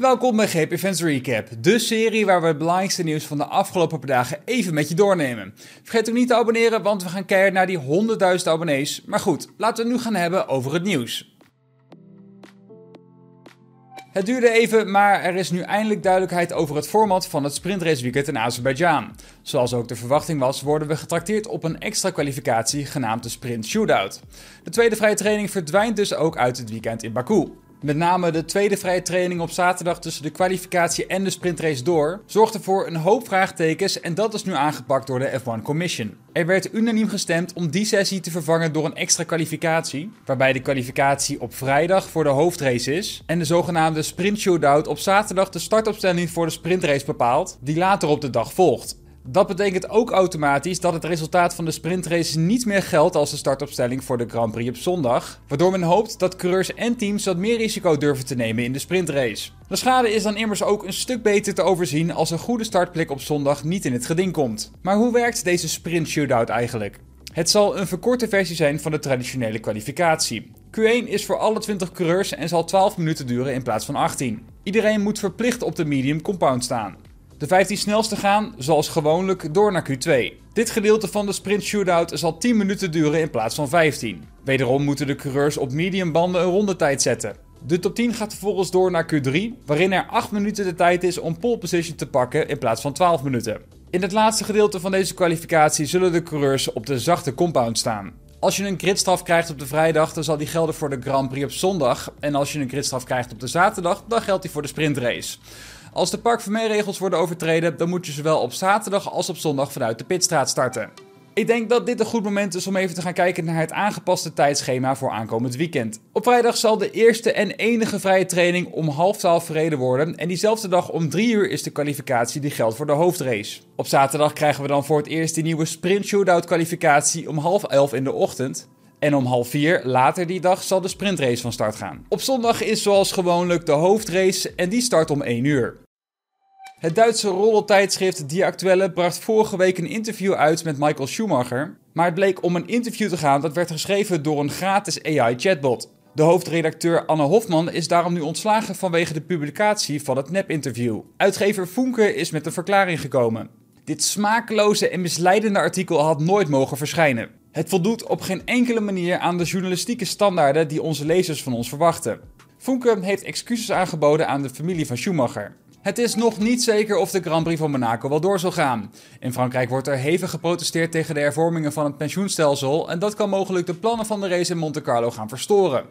Welkom bij GP Events Recap, de serie waar we het belangrijkste nieuws van de afgelopen paar dagen even met je doornemen. Vergeet ook niet te abonneren, want we gaan kijken naar die 100.000 abonnees. Maar goed, laten we het nu gaan hebben over het nieuws. Het duurde even, maar er is nu eindelijk duidelijkheid over het format van het sprintraceweekend in Azerbeidzjan. Zoals ook de verwachting was, worden we getrakteerd op een extra kwalificatie genaamd de Sprint Shootout. De tweede vrije training verdwijnt dus ook uit het weekend in Baku. Met name de tweede vrije training op zaterdag tussen de kwalificatie en de sprintrace door zorgde voor een hoop vraagtekens en dat is nu aangepakt door de F1 Commission. Er werd unaniem gestemd om die sessie te vervangen door een extra kwalificatie, waarbij de kwalificatie op vrijdag voor de hoofdrace is en de zogenaamde sprint shootout op zaterdag de startopstelling voor de sprintrace bepaalt, die later op de dag volgt. Dat betekent ook automatisch dat het resultaat van de sprintrace niet meer geldt als de startopstelling voor de Grand Prix op zondag, waardoor men hoopt dat coureurs en teams wat meer risico durven te nemen in de sprintrace. De schade is dan immers ook een stuk beter te overzien als een goede startplek op zondag niet in het geding komt. Maar hoe werkt deze sprint shootout eigenlijk? Het zal een verkorte versie zijn van de traditionele kwalificatie. Q1 is voor alle 20 coureurs en zal 12 minuten duren in plaats van 18. Iedereen moet verplicht op de medium compound staan. De 15 snelste gaan, zoals gewoonlijk, door naar Q2. Dit gedeelte van de sprint shootout zal 10 minuten duren in plaats van 15. Wederom moeten de coureurs op medium banden een rondetijd zetten. De top 10 gaat vervolgens door naar Q3, waarin er 8 minuten de tijd is om pole position te pakken in plaats van 12 minuten. In het laatste gedeelte van deze kwalificatie zullen de coureurs op de zachte compound staan. Als je een gridstraf krijgt op de vrijdag, dan zal die gelden voor de Grand Prix op zondag. En als je een gridstraf krijgt op de zaterdag, dan geldt die voor de sprintrace. Als de parkvermeerregels worden overtreden, dan moet je zowel op zaterdag als op zondag vanuit de pitstraat starten. Ik denk dat dit een goed moment is om even te gaan kijken naar het aangepaste tijdschema voor aankomend weekend. Op vrijdag zal de eerste en enige vrije training om half twaalf verreden worden. En diezelfde dag om drie uur is de kwalificatie die geldt voor de hoofdrace. Op zaterdag krijgen we dan voor het eerst de nieuwe sprint shootout kwalificatie om half elf in de ochtend. En om half vier later die dag zal de sprintrace van start gaan. Op zondag is zoals gewoonlijk de hoofdrace en die start om 1 uur. Het Duitse roddeltijdschrift Die Actuelle bracht vorige week een interview uit met Michael Schumacher. Maar het bleek om een interview te gaan dat werd geschreven door een gratis AI-chatbot. De hoofdredacteur Anne Hofman is daarom nu ontslagen vanwege de publicatie van het nep-interview. Uitgever Funke is met een verklaring gekomen. Dit smakeloze en misleidende artikel had nooit mogen verschijnen. Het voldoet op geen enkele manier aan de journalistieke standaarden die onze lezers van ons verwachten. Funke heeft excuses aangeboden aan de familie van Schumacher. Het is nog niet zeker of de Grand Prix van Monaco wel door zal gaan. In Frankrijk wordt er hevig geprotesteerd tegen de hervormingen van het pensioenstelsel en dat kan mogelijk de plannen van de race in Monte Carlo gaan verstoren.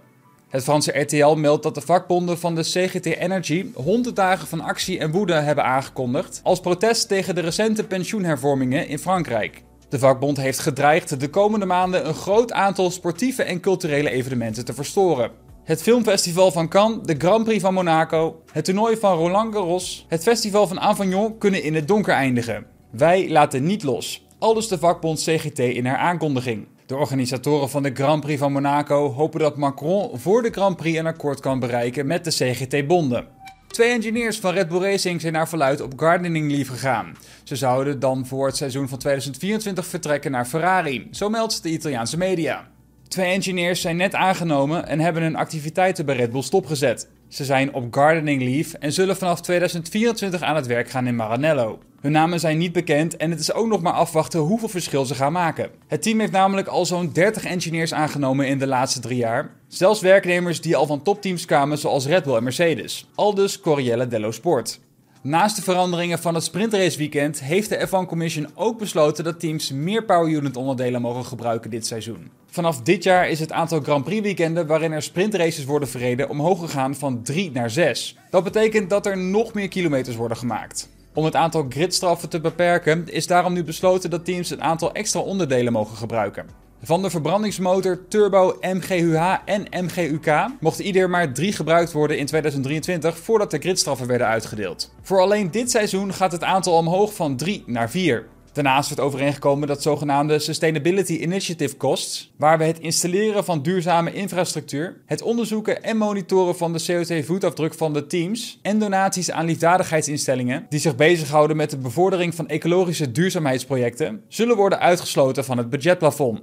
Het Franse RTL meldt dat de vakbonden van de CGT Energy 100 dagen van actie en woede hebben aangekondigd als protest tegen de recente pensioenhervormingen in Frankrijk. De vakbond heeft gedreigd de komende maanden een groot aantal sportieve en culturele evenementen te verstoren. Het filmfestival van Cannes, de Grand Prix van Monaco, het toernooi van Roland Garros, het festival van Avignon kunnen in het donker eindigen. Wij laten niet los. Aldus de vakbond CGT in haar aankondiging. De organisatoren van de Grand Prix van Monaco hopen dat Macron voor de Grand Prix een akkoord kan bereiken met de CGT-bonden. Twee engineers van Red Bull Racing zijn naar verluid op gardening leave gegaan. Ze zouden dan voor het seizoen van 2024 vertrekken naar Ferrari, zo meldt de Italiaanse media. Twee engineers zijn net aangenomen en hebben hun activiteiten bij Red Bull stopgezet. Ze zijn op gardening leave en zullen vanaf 2024 aan het werk gaan in Maranello. Hun namen zijn niet bekend en het is ook nog maar afwachten hoeveel verschil ze gaan maken. Het team heeft namelijk al zo'n 30 engineers aangenomen in de laatste drie jaar. Zelfs werknemers die al van topteams kwamen zoals Red Bull en Mercedes. Aldus Corriere dello Sport. Naast de veranderingen van het sprintraceweekend heeft de F1 Commission ook besloten dat teams meer power unit onderdelen mogen gebruiken dit seizoen. Vanaf dit jaar is het aantal Grand Prix weekenden waarin er sprintraces worden verreden omhoog gegaan van 3 naar 6. Dat betekent dat er nog meer kilometers worden gemaakt. Om het aantal gridstraffen te beperken is daarom nu besloten dat teams een aantal extra onderdelen mogen gebruiken. Van de verbrandingsmotor, turbo, MGUH en MGUK mochten ieder maar drie gebruikt worden in 2023 voordat de gridstraffen werden uitgedeeld. Voor alleen dit seizoen gaat het aantal omhoog van 3 naar 4. Daarnaast werd overeengekomen dat zogenaamde Sustainability Initiative Costs, waar we het installeren van duurzame infrastructuur, het onderzoeken en monitoren van de CO2-voetafdruk van de teams en donaties aan liefdadigheidsinstellingen die zich bezighouden met de bevordering van ecologische duurzaamheidsprojecten, zullen worden uitgesloten van het budgetplafond.